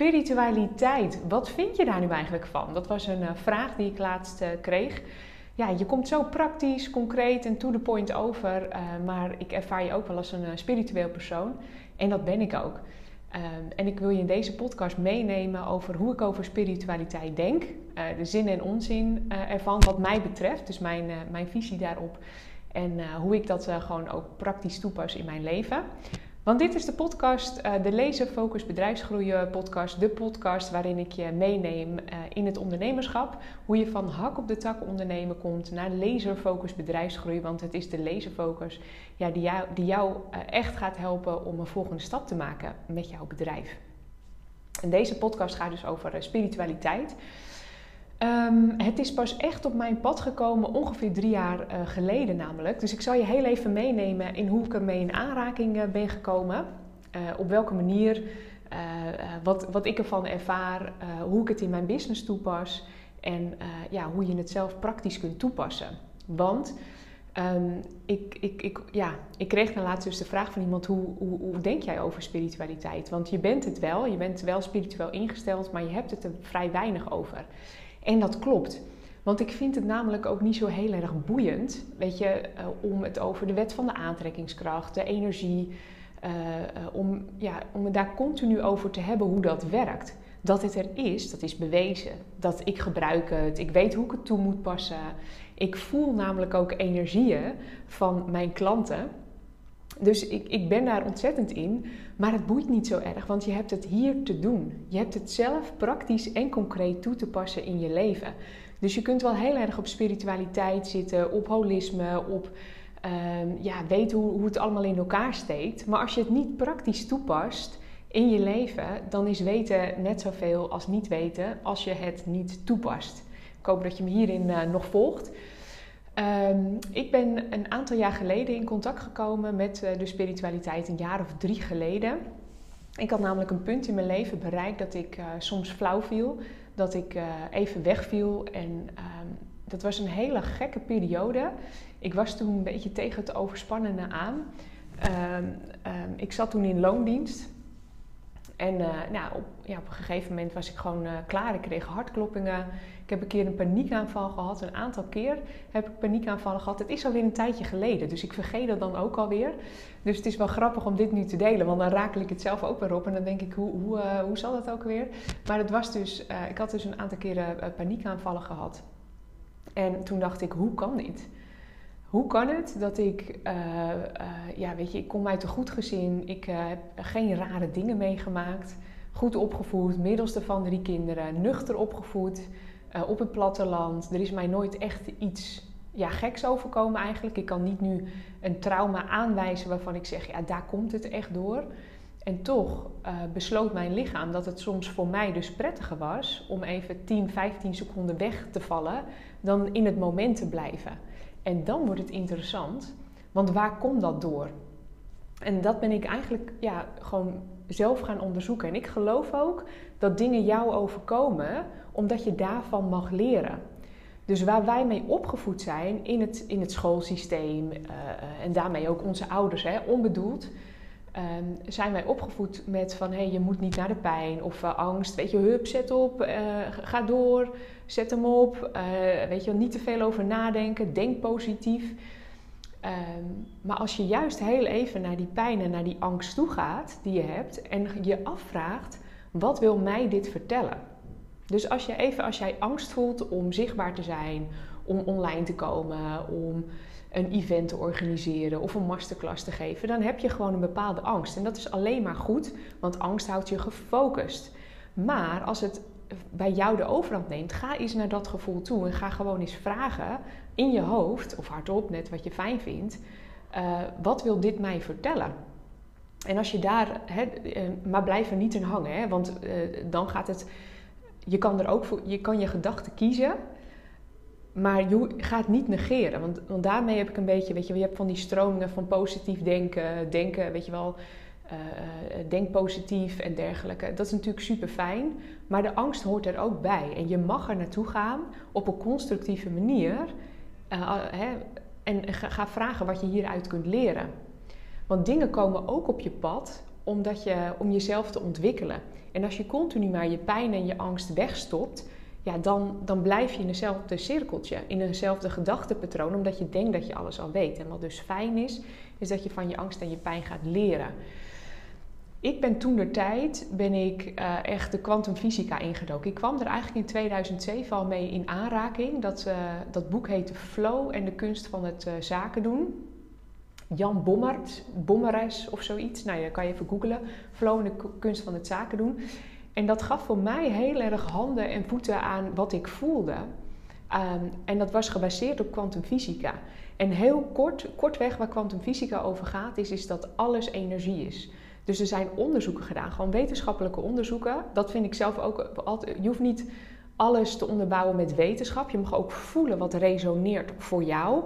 Spiritualiteit, wat vind je daar nu eigenlijk van? Dat was een uh, vraag die ik laatst uh, kreeg. Ja, je komt zo praktisch, concreet en to the point over, uh, maar ik ervaar je ook wel als een spiritueel persoon. En dat ben ik ook. Ehm, en ik wil je in deze podcast meenemen over hoe ik over spiritualiteit denk, de zin en onzin ervan, wat mij betreft, dus mijn, mijn visie daarop. En hoe ik dat gewoon ook praktisch toepas in mijn leven. Want dit is de podcast, uh, de Lezen Focus podcast. De podcast waarin ik je meeneem uh, in het ondernemerschap. Hoe je van hak op de tak ondernemen komt naar laserfocus bedrijfsgroei. Want het is de laserfocus ja, die jou, die jou uh, echt gaat helpen om een volgende stap te maken met jouw bedrijf. En deze podcast gaat dus over spiritualiteit. Um, het is pas echt op mijn pad gekomen ongeveer drie jaar uh, geleden namelijk. Dus ik zal je heel even meenemen in hoe ik ermee in aanraking uh, ben gekomen. Uh, op welke manier, wat, wat ik ervan ervaar, hoe ik het in mijn business toepas en ja, hoe je het zelf praktisch kunt toepassen. Want um, ik, ik, ik, ja, ik kreeg dan laatst dus de vraag van iemand: hoe, hoe, hoe denk jij over spiritualiteit? Want je bent het wel, je bent wel spiritueel ingesteld, maar je hebt het er vrij weinig over. En dat klopt. Want ik vind het namelijk ook niet zo heel erg boeiend, weet je, uh, om het over de wet van de aantrekkingskracht, de energie, uh, uh, om, ja, om het daar continu over te hebben hoe dat werkt. Dat het er is, dat is bewezen. Dat ik gebruik het, ik weet hoe ik het toe moet passen. Ik voel namelijk ook energieën van mijn klanten. Dus ik, ik ben daar ontzettend in. Maar het boeit niet zo erg, want je hebt het hier te doen. Je hebt het zelf praktisch en concreet toe te passen in je leven. Dus je kunt wel heel erg op spiritualiteit zitten, op holisme, op um, ja, weten hoe, hoe het allemaal in elkaar steekt. Maar als je het niet praktisch toepast in je leven, dan is weten net zoveel als niet weten als je het niet toepast. Ik hoop dat je me hierin uh, nog volgt. Um, ik ben een aantal jaar geleden in contact gekomen met uh, de spiritualiteit, een jaar of drie geleden. Ik had namelijk een punt in mijn leven bereikt dat ik uh, soms flauw viel, dat ik uh, even wegviel. En um, dat was een hele gekke periode. Ik was toen een beetje tegen het overspannende aan. Um, ik zat toen in loondienst. En nou, op, ja, op een gegeven moment was ik gewoon klaar. Ik kreeg hartkloppingen. Ik heb een keer een paniekaanval gehad. Een aantal keer heb ik paniekaanvallen gehad. Het is alweer een tijdje geleden, dus ik vergeet dat dan ook alweer. Dus het is wel grappig om dit nu te delen, want dan rakel ik het zelf ook weer op. En dan denk ik, hoe, hoe, uh, hoe zal dat ook weer? Maar het was dus, uh, ik had dus een aantal keren uh, paniekaanvallen gehad. En toen dacht ik, hoe kan dit? Hoe kan het dat ik, ja weet je, ik kom uit een goed gezin. Ik heb geen rare dingen meegemaakt. Goed opgevoed, middelste van drie kinderen, nuchter opgevoed uh, op het platteland. Er is mij nooit echt iets ja, geks overkomen eigenlijk. Ik kan niet nu een trauma aanwijzen waarvan ik zeg, ja, daar komt het echt door. En toch uh, besloot mijn lichaam dat het soms voor mij dus prettiger was om even 10, 15 seconden weg te vallen dan in het moment te blijven. En dan wordt het interessant, want waar komt dat door? En dat ben ik eigenlijk ja, gewoon zelf gaan onderzoeken. En ik geloof ook dat dingen jou overkomen omdat je daarvan mag leren. Dus waar wij mee opgevoed zijn in het, in het schoolsysteem uh, en daarmee ook onze ouders, hè, onbedoeld, uh, zijn wij opgevoed met van hé, hey, je moet niet naar de pijn of uh, angst. Weet je, hup, zet op, ga door, zet hem op. weet je, niet te veel over nadenken, denk positief. Um, maar als je juist heel even naar die pijn en naar die angst toe gaat die je hebt en je afvraagt, wat wil mij dit vertellen? Dus als je even, als jij angst voelt om zichtbaar te zijn, om online te komen, om een event te organiseren of een masterclass te geven, dan heb je gewoon een bepaalde angst. En dat is alleen maar goed, want angst houdt je gefocust. Maar als het bij jou de overhand neemt, ga eens naar dat gevoel toe en ga gewoon eens vragen in je hoofd, of hardop, net wat je fijn vindt, uh, wat wil dit mij vertellen? En als je daar, eh, maar blijf er niet in hangen, want uh, dan gaat het je kan er ook voor, je kan je gedachten kiezen, maar je gaat niet negeren. Want, want daarmee heb ik een beetje, weet je, je hebt van die stromingen van positief denken, denken, weet je wel, uh, denk positief en dergelijke. Dat is natuurlijk super fijn, maar de angst hoort er ook bij. En je mag er naartoe gaan op een constructieve manier uh, hè, en ga, ga vragen wat je hieruit kunt leren. Want dingen komen ook op je pad omdat je, om jezelf te ontwikkelen. En als je continu maar je pijn en je angst wegstopt, ja, dan, dan blijf je in eenzelfde cirkeltje, in eenzelfde gedachtepatroon, omdat je denkt dat je alles al weet. En wat dus fijn is, is dat je van je angst en je pijn gaat leren. Ik ben toen de tijd ben ik uh, echt de kwantumfysica ingedoken. Ik kwam er eigenlijk in 2007 al mee in aanraking. Dat, uh, dat boek heette Flow en de kunst van het uh, zaken doen. Jan Bommert, Bommeres of zoiets. Nou, dat kan je even googlen. Flow en de kunst van het zaken doen. En dat gaf voor mij heel erg handen en voeten aan wat ik voelde. Um, en dat was gebaseerd op kwantumfysica. En heel kort, kortweg waar kwantumfysica over gaat, is, is dat alles energie is. Dus er zijn onderzoeken gedaan, gewoon wetenschappelijke onderzoeken. Dat vind ik zelf ook altijd. Je hoeft niet alles te onderbouwen met wetenschap. Je mag ook voelen wat resoneert voor jou.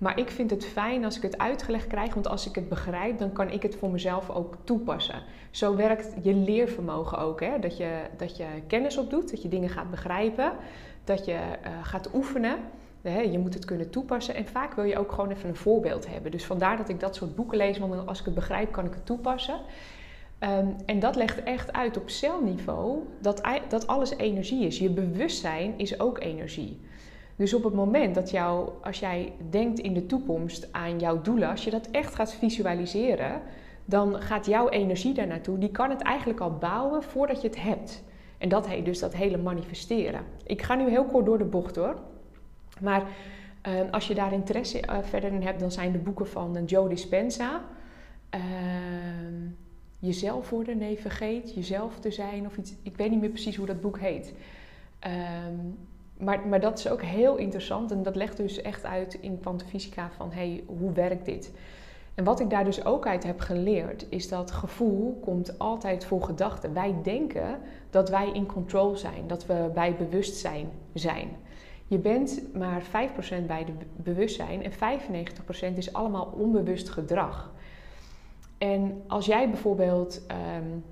Maar ik vind het fijn als ik het uitgelegd krijg, want als ik het begrijp, dan kan ik het voor mezelf ook toepassen. Zo werkt je leervermogen ook. Hè? Dat, je, dat je kennis opdoet, dat je dingen gaat begrijpen, dat je uh, gaat oefenen. Je moet het kunnen toepassen en vaak wil je ook gewoon even een voorbeeld hebben. Dus vandaar dat ik dat soort boeken lees, want als ik het begrijp kan ik het toepassen. Um, en dat legt echt uit op celniveau dat, dat alles energie is. Je bewustzijn is ook energie. Dus op het moment dat jou, als jij denkt in de toekomst aan jouw doelen, als je dat echt gaat visualiseren, dan gaat jouw energie daar naartoe. Die kan het eigenlijk al bouwen voordat je het hebt. En dat heet dus dat hele manifesteren. Ik ga nu heel kort door de bocht hoor. Maar uh, als je daar interesse uh, verder in hebt, dan zijn de boeken van uh, Joe Dispenza. Ehm, jezelf worden, nee, vergeet jezelf te zijn of iets. Ik weet niet meer precies hoe dat boek heet. Ehm, maar, maar dat is ook heel interessant en dat legt dus echt uit in kwantumfysica van hey, hoe werkt dit? En wat ik daar dus ook uit heb geleerd, is dat gevoel komt altijd voor gedachten. Wij denken dat wij in control zijn, dat we bij bewustzijn zijn. Je bent maar 5% bij de bewustzijn en 95% is allemaal onbewust gedrag. En als jij bijvoorbeeld um,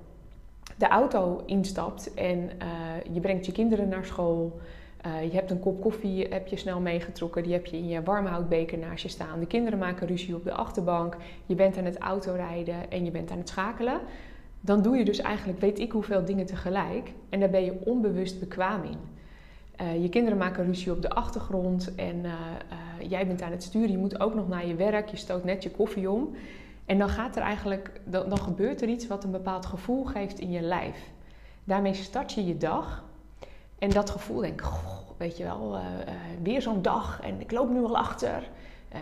de auto instapt en uh, je brengt je kinderen naar school, uh, je hebt een kop koffie, heb je snel meegetrokken, die heb je in je warmhoutbeker naast je staan. De kinderen maken ruzie op de achterbank, je bent aan het autorijden en je bent aan het schakelen. Dan doe je dus eigenlijk weet ik hoeveel dingen tegelijk en daar ben je onbewust bekwaam in. Uh, je kinderen maken ruzie op de achtergrond en uh, jij bent aan het sturen. Je moet ook nog naar je werk, je stoot net je koffie om. En dan gaat er eigenlijk, dan, dan gebeurt er iets wat een bepaald gevoel geeft in je lijf. Daarmee start je je dag en dat gevoel denk ik, weet je wel, weer zo'n dag en ik loop nu al achter.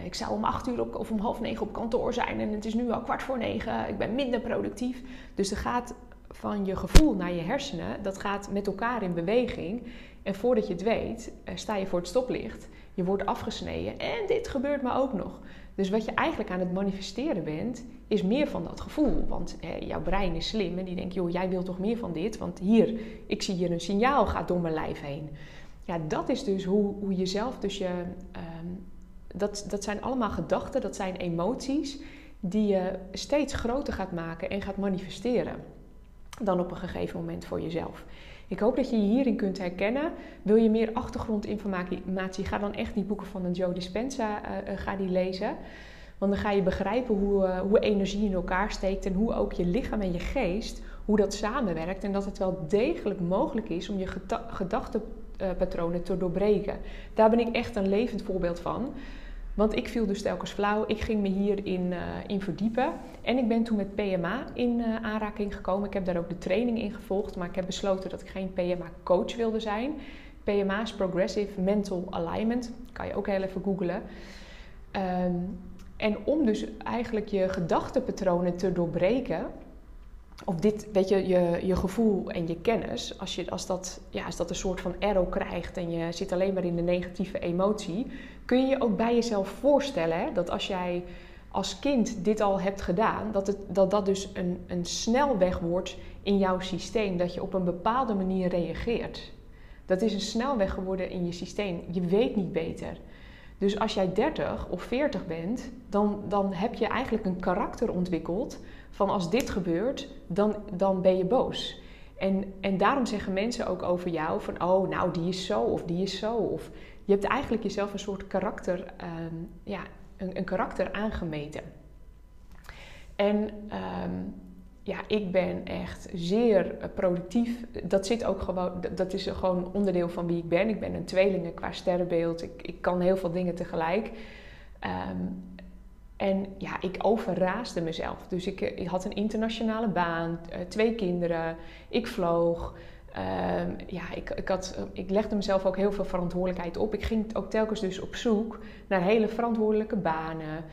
ik zou om acht uur op, of om half negen op kantoor zijn en het is nu al kwart voor negen. Ik ben minder productief. Dus er gaat van je gevoel naar je hersenen, dat gaat met elkaar in beweging. En voordat je het weet, eh, sta je voor het stoplicht. Je wordt afgesneden en dit gebeurt me ook nog. Dus wat je eigenlijk aan het manifesteren bent, is meer van dat gevoel. Want jouw brein is slim en die denkt, joh, jij wilt toch meer van dit? Want hier, ik zie hier een signaal gaat door mijn lijf heen. Ja, dat is dus hoe, hoe je zelf dus je... Um, dat, dat zijn allemaal gedachten, dat zijn emoties die je steeds groter gaat maken en gaat manifesteren dan op een gegeven moment voor jezelf. Ik hoop dat je je hierin kunt herkennen. Wil je meer achtergrondinformatie, ga dan echt die boeken van Joe Dispenza uh, ga die lezen. Want dan ga je begrijpen hoe, uh, hoe energie in elkaar steekt en hoe ook je lichaam en je geest, hoe dat samenwerkt. En dat het wel degelijk mogelijk is om je gedachtenpatronen te doorbreken. Daar ben ik echt een levend voorbeeld van. Want ik viel dus telkens flauw. Ik ging me hierin uh, in verdiepen. En ik ben toen met PMA in uh, aanraking gekomen. Ik heb daar ook de training in gevolgd. Maar ik heb besloten dat ik geen PMA-coach wilde zijn. PMA is Progressive Mental Alignment. Kan je ook heel even googlen. Um, en om dus eigenlijk je gedachtenpatronen te doorbreken of dit, weet je, je, je gevoel en je kennis, als, je, als, dat, ja, als dat een soort van arrow krijgt en je zit alleen maar in de negatieve emotie, kun je je ook bij jezelf voorstellen hè, dat als jij als kind dit al hebt gedaan, dat het, dat, dat dus een, een snelweg wordt in jouw systeem, dat je op een bepaalde manier reageert. Dat is een snelweg geworden in je systeem. Je weet niet beter. Dus als jij 30 of 40 bent, dan, dan heb je eigenlijk een karakter ontwikkeld van als dit gebeurt, dan, dan ben je boos. En, en daarom zeggen mensen ook over jou van, oh nou die is zo of die is zo. Of je hebt eigenlijk jezelf een soort karakter, um, ja, een, een, karakter aangemeten. En um, ja, ik ben echt zeer productief. Dat zit ook gewoon, dat is gewoon onderdeel van wie ik ben. Ik ben een tweelinge qua sterrenbeeld. Ik, ik kan heel veel dingen tegelijk. Ehm, en ja, ik overraasde mezelf. Dus ik, ik had een internationale baan, twee kinderen, ik vloog. Ehm, ja, ik, ik, had, ik legde mezelf ook heel veel verantwoordelijkheid op. Ik ging ook telkens dus op zoek naar hele verantwoordelijke banen.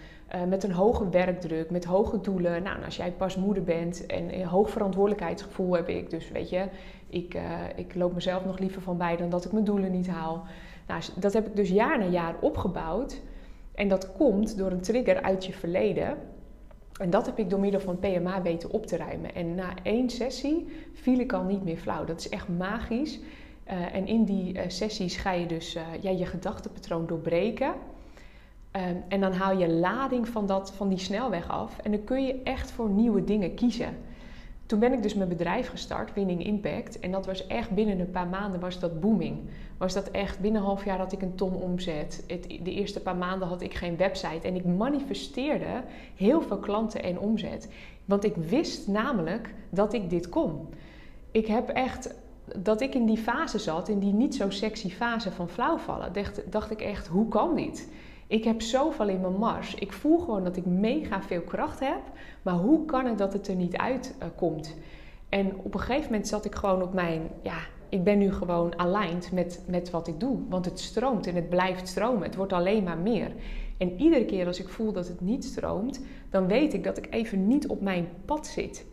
Met een hoge werkdruk, met hoge doelen. Nou, als jij pas moeder bent en een hoog verantwoordelijkheidsgevoel heb ik. Dus weet je, ik, ik loop mezelf nog liever van bij dan dat ik mijn doelen niet haal. Nou, dat heb ik dus jaar na jaar opgebouwd. En dat komt door een trigger uit je verleden. En dat heb ik door middel van PMA weten op te ruimen. En na één sessie viel ik al niet meer flauw. Dat is echt magisch. Uh, en in die uh, sessies ga je dus uh, ja, je gedachtenpatroon doorbreken. Um, en dan haal je lading van, dat, van die snelweg af. En dan kun je echt voor nieuwe dingen kiezen. Toen ben ik dus mijn bedrijf gestart, Winning Impact. En dat was echt binnen een paar maanden was dat booming. Was dat echt, binnen een half jaar had ik een ton omzet. De eerste paar maanden had ik geen website. En ik manifesteerde heel veel klanten en omzet. Want ik wist namelijk dat ik dit kon. Ik heb echt, dat ik in die fase zat, in die niet zo sexy fase van flauwvallen, dacht, dacht ik echt, hoe kan dit? Ik heb zoveel in mijn mars. Ik voel gewoon dat ik mega veel kracht heb. Maar hoe kan het dat het er niet uitkomt? Uh, en op een gegeven moment zat ik gewoon op mijn... Ja, ik ben nu gewoon aligned met, met wat ik doe. Want het stroomt en het blijft stromen. Het wordt alleen maar meer. En iedere keer als ik voel dat het niet stroomt... dan weet ik dat ik even niet op mijn pad zit.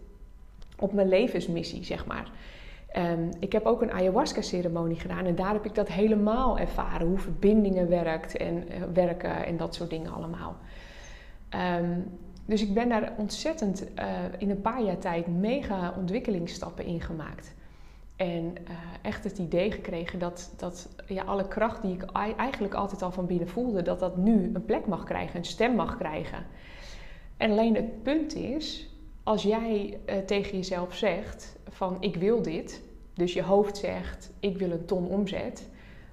Op mijn levensmissie, zeg maar. Um, ik heb ook een ayahuasca-ceremonie gedaan en daar heb ik dat helemaal ervaren. Hoe verbindingen werkt en, uh, werken en dat soort dingen allemaal. Um, dus ik ben daar ontzettend uh, in een paar jaar tijd mega ontwikkelingsstappen in gemaakt. En uh, echt het idee gekregen dat, dat ja, alle kracht die ik eigenlijk altijd al van binnen voelde, dat dat nu een plek mag krijgen, een stem mag krijgen. En alleen het punt is, als jij uh, tegen jezelf zegt van ik wil dit, dus je hoofd zegt ik wil een ton omzet,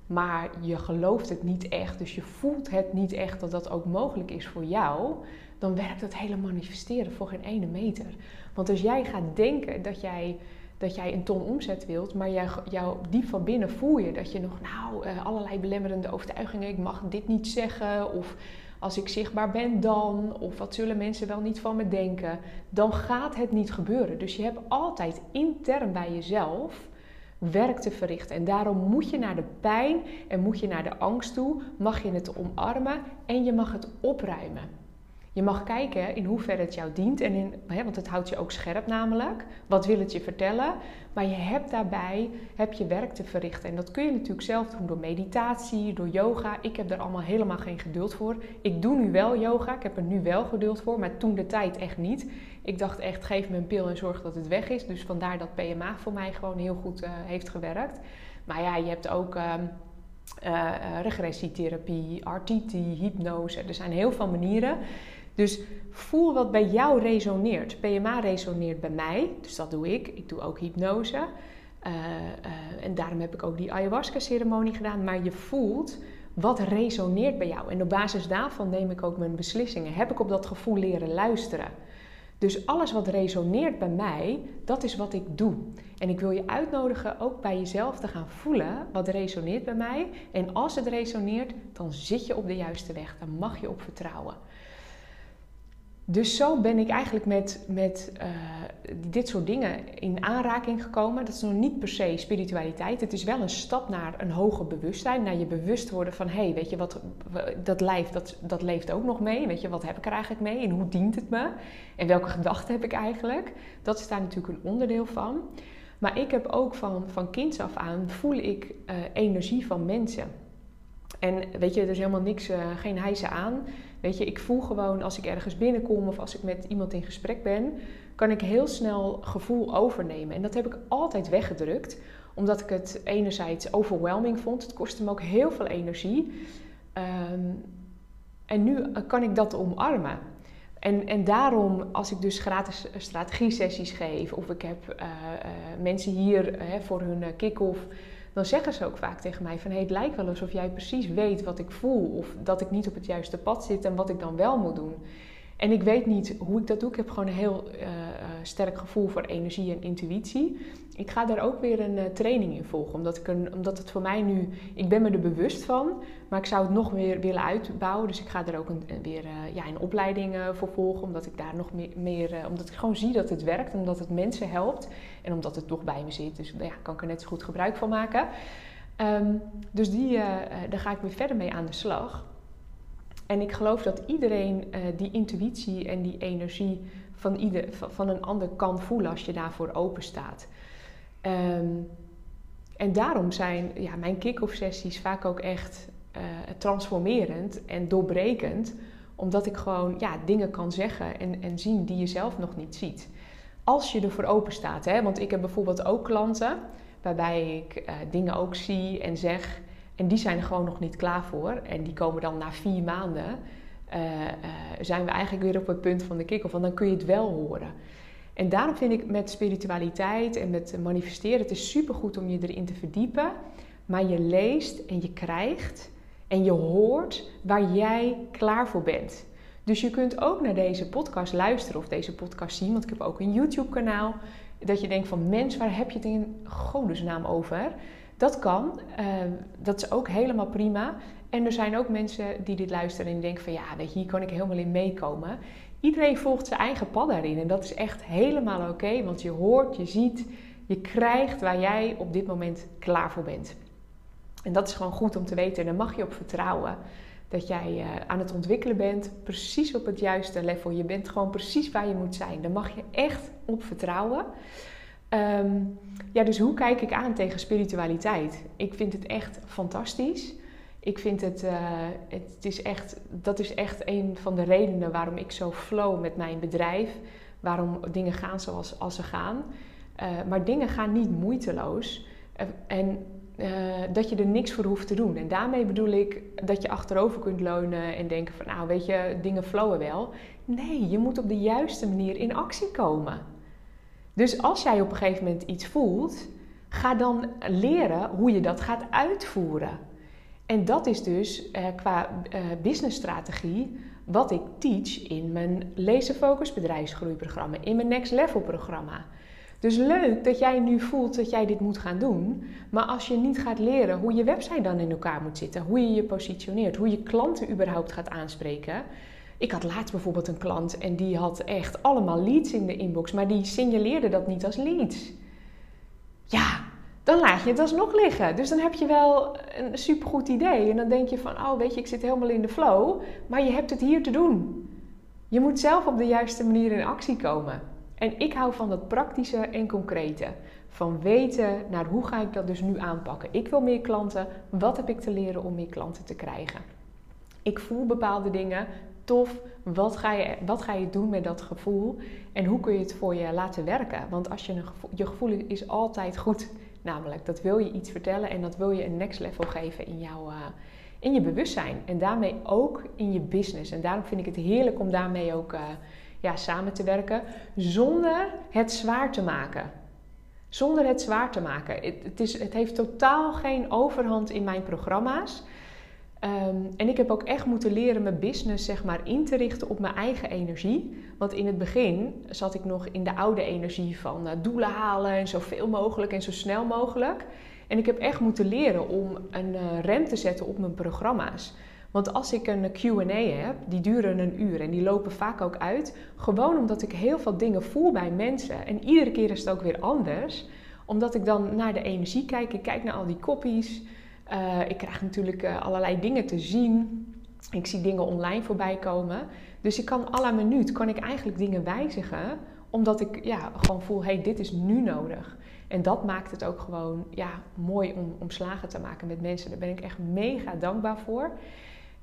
maar je gelooft het niet echt, dus je voelt het niet echt dat dat ook mogelijk is voor jou, dan werkt dat hele manifesteren voor geen ene meter. Want als jij gaat denken dat jij, dat jij een ton omzet wilt, maar jij, jou diep van binnen voel je dat je nog nou uh, allerlei belemmerende overtuigingen, ik mag dit niet zeggen, of als ik zichtbaar ben dan, of wat zullen mensen wel niet van me denken, dan gaat het niet gebeuren. Dus je hebt altijd intern bij jezelf werk te verrichten. En daarom moet je naar de pijn en moet je naar de angst toe, mag je het omarmen en je mag het opruimen. Je mag kijken in hoeverre het jou dient. En in, hè, want het houdt je ook scherp namelijk. Wat wil het je vertellen? Maar je hebt daarbij heb je werk te verrichten. En dat kun je natuurlijk zelf doen door meditatie, door yoga. Ik heb daar allemaal helemaal geen geduld voor. Ik doe nu wel yoga. Ik heb er nu wel geduld voor. Maar toen de tijd echt niet. Ik dacht echt, geef me een pil en zorg dat het weg is. Dus vandaar dat PMA voor mij gewoon heel goed uh, heeft gewerkt. Maar ja, je hebt ook... Uh, regressietherapie, RTT, hypnose. Er zijn heel veel manieren. Dus voel wat bij jou resoneert. PMA resoneert bij mij, dus dat doe ik. Ik doe ook hypnose. Uh, uh, en daarom heb ik ook die ayahuasca-ceremonie gedaan. Maar je voelt wat resoneert bij jou. En op basis daarvan neem ik ook mijn beslissingen. Heb ik op dat gevoel leren luisteren. Dus alles wat resoneert bij mij, dat is wat ik doe. En ik wil je uitnodigen ook bij jezelf te gaan voelen wat resoneert bij mij. En als het resoneert, dan zit je op de juiste weg. Dan mag je op vertrouwen. Dus zo ben ik eigenlijk met, met uh, dit soort dingen in aanraking gekomen. Dat is nog niet per se spiritualiteit. Het is wel een stap naar een hoger bewustzijn. Naar je bewust worden van... hé, hey, weet je wat, dat lijf dat, dat leeft ook nog mee. Weet je, wat heb ik er eigenlijk mee? En hoe dient het me? En welke gedachten heb ik eigenlijk? Dat is daar natuurlijk een onderdeel van. Maar ik heb ook van, van kinds af aan... voel ik uh, energie van mensen. En weet je, er is helemaal niks, uh, geen hijsen aan... Weet je, ik voel gewoon als ik ergens binnenkom of als ik met iemand in gesprek ben, kan ik heel snel gevoel overnemen. En dat heb ik altijd weggedrukt, omdat ik het enerzijds overwhelming vond. Het kostte me ook heel veel energie. Um, en nu kan ik dat omarmen. En, en daarom, als ik dus gratis strategie-sessies geef, of ik heb uh, uh, mensen hier voor hun kick-off dan zeggen ze ook vaak tegen mij van hey, het lijkt wel alsof jij precies weet wat ik voel of dat ik niet op het juiste pad zit en wat ik dan wel moet doen. En ik weet niet hoe ik dat doe. Ik heb gewoon een heel uh, sterk gevoel voor energie en intuïtie. Ik ga daar ook weer een uh, training in volgen. Omdat, ik een, omdat het voor mij nu... Ik ben me er bewust van. Maar ik zou het nog weer willen uitbouwen. Dus ik ga er ook een, weer ja, een opleiding voor volgen. Omdat ik daar nog meer... meer omdat ik gewoon zie dat het werkt. Omdat het mensen helpt. En omdat het toch bij me zit. Dus ja, kan ik er net zo goed gebruik van maken. Ehm, dus die, daar ga ik weer verder mee aan de slag. En ik geloof dat iedereen uh, die intuïtie en die energie van, ieder, van een ander kan voelen als je daarvoor open staat. Um, en daarom zijn ja, mijn kick-off sessies vaak ook echt uh, transformerend en doorbrekend. Omdat ik gewoon ja, dingen kan zeggen en, en zien die je zelf nog niet ziet. Als je ervoor open staat. Hè? Want ik heb bijvoorbeeld ook klanten waarbij ik uh, dingen ook zie en zeg en die zijn er gewoon nog niet klaar voor. En die komen dan na vier maanden. Uh, uh, zijn we eigenlijk weer op het punt van de kick-off. Want dan kun je het wel horen. En daarom vind ik met spiritualiteit en met manifesteren... het is supergoed om je erin te verdiepen. Maar je leest en je krijgt en je hoort waar jij klaar voor bent. Dus je kunt ook naar deze podcast luisteren of deze podcast zien. Want ik heb ook een YouTube kanaal. Dat je denkt van mens, waar heb je het in godesnaam over? Dat kan. Ehm, dat is ook helemaal prima. En er zijn ook mensen die dit luisteren en denken van ja, hier kan ik helemaal in meekomen. Iedereen volgt zijn eigen pad daarin en dat is echt helemaal oké, want je hoort, je ziet, je krijgt waar jij op dit moment klaar voor bent. En dat is gewoon goed om te weten en daar mag je op vertrouwen. Dat jij uh, aan het ontwikkelen bent, precies op het juiste level. Je bent gewoon precies waar je moet zijn. Daar mag je echt op vertrouwen. Um, ja, dus hoe kijk ik aan tegen spiritualiteit? Ik vind het echt fantastisch. Ik vind het, uh, het is echt, dat is echt een van de redenen waarom ik zo flow met mijn bedrijf. Waarom dingen gaan zoals als ze gaan. Uh, maar dingen gaan niet moeiteloos. Uh, en dat je er niks voor hoeft te doen. En daarmee bedoel ik dat je achterover kunt leunen en denken van nou weet je, dingen flowen wel. Nee, je moet op de juiste manier in actie komen. Dus als jij op een gegeven moment iets voelt, ga dan leren hoe je dat gaat uitvoeren. En dat is dus eh, qua eh, businessstrategie wat ik teach in mijn Laserfocus bedrijfsgroeiprogramma, in mijn Next Level programma. Dus leuk dat jij nu voelt dat jij dit moet gaan doen, maar als je niet gaat leren hoe je website dan in elkaar moet zitten, hoe je je positioneert, hoe je klanten überhaupt gaat aanspreken, ik had laatst bijvoorbeeld een klant en die had echt allemaal leads in de inbox, maar die signaleerde dat niet als leads. Ja, dan laat je het alsnog liggen. Dus dan heb je wel een supergoed idee. En dan denk je van, oh weet je, ik zit helemaal in de flow, maar je hebt het hier te doen. Je moet zelf op de juiste manier in actie komen. En ik hou van dat praktische en concrete. Van weten naar hoe ga ik dat dus nu aanpakken. Ik wil meer klanten. Wat heb ik te leren om meer klanten te krijgen? Ik voel bepaalde dingen tof. Wat ga, je, wat ga je doen met dat gevoel? En hoe kun je het voor je laten werken? Want als je, een gevoel, je gevoel is altijd goed. Namelijk, dat wil je iets vertellen en dat wil je een next level geven in, jouw, uh, in je bewustzijn. En daarmee ook in je business. En daarom vind ik het heerlijk om daarmee ook uh, ja, samen te werken. Zonder het zwaar te maken. Zonder het zwaar te maken. Het, het, is, het heeft totaal geen overhand in mijn programma's. Um, en ik heb ook echt moeten leren mijn business zeg maar, in te richten op mijn eigen energie. Want in het begin zat ik nog in de oude energie van uh, doelen halen en zoveel mogelijk en zo snel mogelijk. En ik heb echt moeten leren om een uh, rem te zetten op mijn programma's. Want als ik een QA heb, die duren een uur en die lopen vaak ook uit. Gewoon omdat ik heel veel dingen voel bij mensen. En iedere keer is het ook weer anders. Omdat ik dan naar de energie kijk. Ik kijk naar al die kopies. Uh, ik krijg natuurlijk uh, allerlei dingen te zien. Ik zie dingen online voorbij komen. Dus ik kan à la minuut kan ik eigenlijk dingen wijzigen. Omdat ik ja, gewoon voel, hey, dit is nu nodig. En dat maakt het ook gewoon ja, mooi om, slagen te maken met mensen. Daar ben ik echt mega dankbaar voor.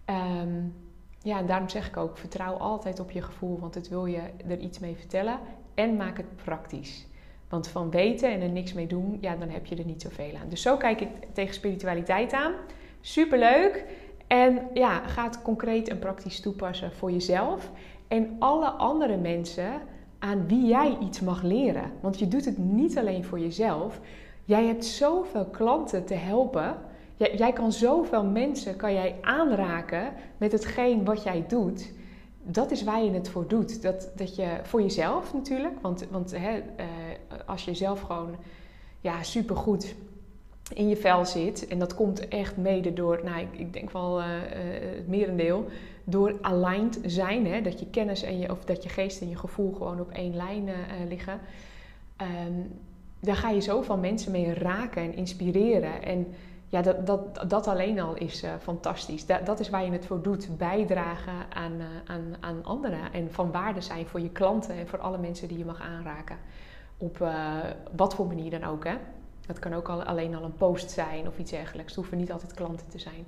Um, ja, en daarom zeg ik ook, vertrouw altijd op je gevoel. Want het wil je er iets mee vertellen. En maak het praktisch. Want van weten en er niks mee doen, ja, dan heb je er niet zoveel aan. Dus zo kijk ik tegen spiritualiteit aan. Superleuk. En ja, ga het concreet en praktisch toepassen voor jezelf en alle andere mensen aan wie jij iets mag leren. Want je doet het niet alleen voor jezelf. Jij hebt zoveel klanten te helpen. Jij, jij kan zoveel mensen kan jij aanraken met hetgeen wat jij doet. dat is waar je het voor doet. Dat, dat je voor jezelf natuurlijk, want, want hè, uh, als je zelf gewoon ja, supergoed in je vel zit, en dat komt echt mede door, nou, ik, denk wel uh, het merendeel, door aligned zijn, hè, dat je kennis en je, of dat je geest en je gevoel gewoon op één lijn liggen. Um, daar ga je zoveel mensen mee raken en inspireren. En ja, dat, dat, dat alleen al is fantastisch. Dat, dat is waar je het voor doet. Bijdragen aan, aan, aan anderen. En van waarde zijn voor je klanten en voor alle mensen die je mag aanraken. Op uh, wat voor manier dan ook. Hè? Dat kan ook al, alleen al een post zijn of iets dergelijks. Het hoeven niet altijd klanten te zijn.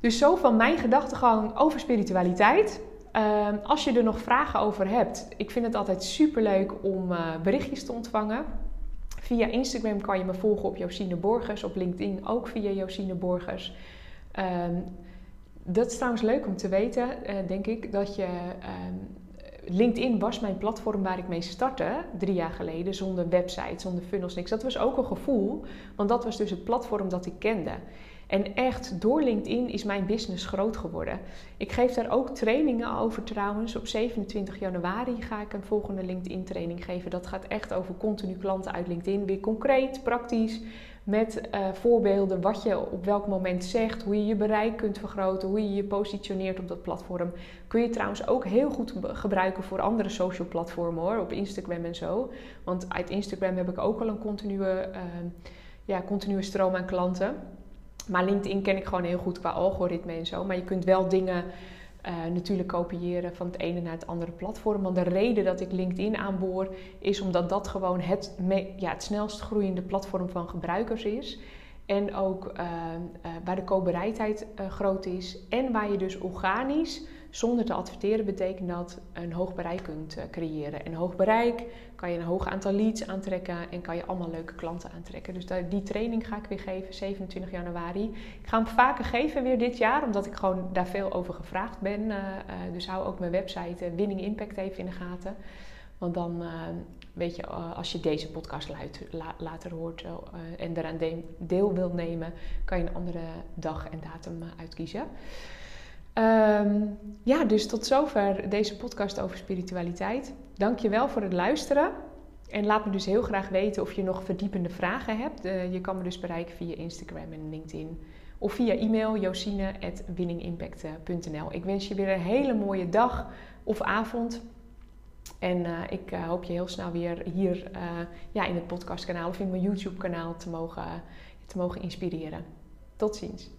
Dus zo van mijn gedachtegang over spiritualiteit. Ehm, als je er nog vragen over hebt, ik vind het altijd super leuk om berichtjes te ontvangen. Via Instagram kan je me volgen op Josine Borgers, op LinkedIn ook via Josine Borgers. Um, dat is trouwens leuk om te weten, uh, denk ik, dat je. Um, LinkedIn was mijn platform waar ik mee startte drie jaar geleden, zonder website, zonder funnels, niks. Dat was ook een gevoel, want dat was dus het platform dat ik kende. En echt, door LinkedIn is mijn business groot geworden. Ik geef daar ook trainingen over trouwens. Op 27 januari ga ik een volgende LinkedIn training geven. Dat gaat echt over continu klanten uit LinkedIn. Weer concreet, praktisch, met uh, voorbeelden wat je op welk moment zegt, hoe je je bereik kunt vergroten, hoe je je positioneert op dat platform. Kun je trouwens ook heel goed gebruiken voor andere social platformen hoor, op Instagram en zo. Want uit Instagram heb ik ook al een continue, uh, ja, continue stroom aan klanten. Maar LinkedIn ken ik gewoon heel goed qua algoritme en zo. Maar je kunt wel dingen uh, natuurlijk kopiëren van het ene naar het andere platform. Want de reden dat ik LinkedIn aanboor is omdat dat gewoon het, ja, het snelst groeiende platform van gebruikers is. En ook uh, uh, waar de koopbereidheid groot is. En waar je dus organisch zonder te adverteren betekent dat een hoog bereik kunt eh, creëren. En hoog bereik kan je een hoog aantal leads aantrekken en kan je allemaal leuke klanten aantrekken. Dus die training ga ik weer geven, 27 januari. Ik ga hem vaker geven weer dit jaar, omdat ik gewoon daar veel over gevraagd ben. Eh, eh, dus hou ook mijn website Winning Impact even in de gaten. Want dan weet je, als je deze podcast later hoort en eraan deel wilt nemen, kan je een andere dag en datum uitkiezen. Um, ja, dus tot zover deze podcast over spiritualiteit. Dank je wel voor het luisteren. En laat me dus heel graag weten of je nog verdiepende vragen hebt. Uh, je kan me dus bereiken via Instagram en LinkedIn. Of via e-mail josine.winningimpact.nl Ik wens je weer een hele mooie dag of avond. En uh, ik uh, hoop je heel snel weer hier ja, in het podcastkanaal of in mijn YouTube kanaal te mogen, te mogen inspireren. Tot ziens.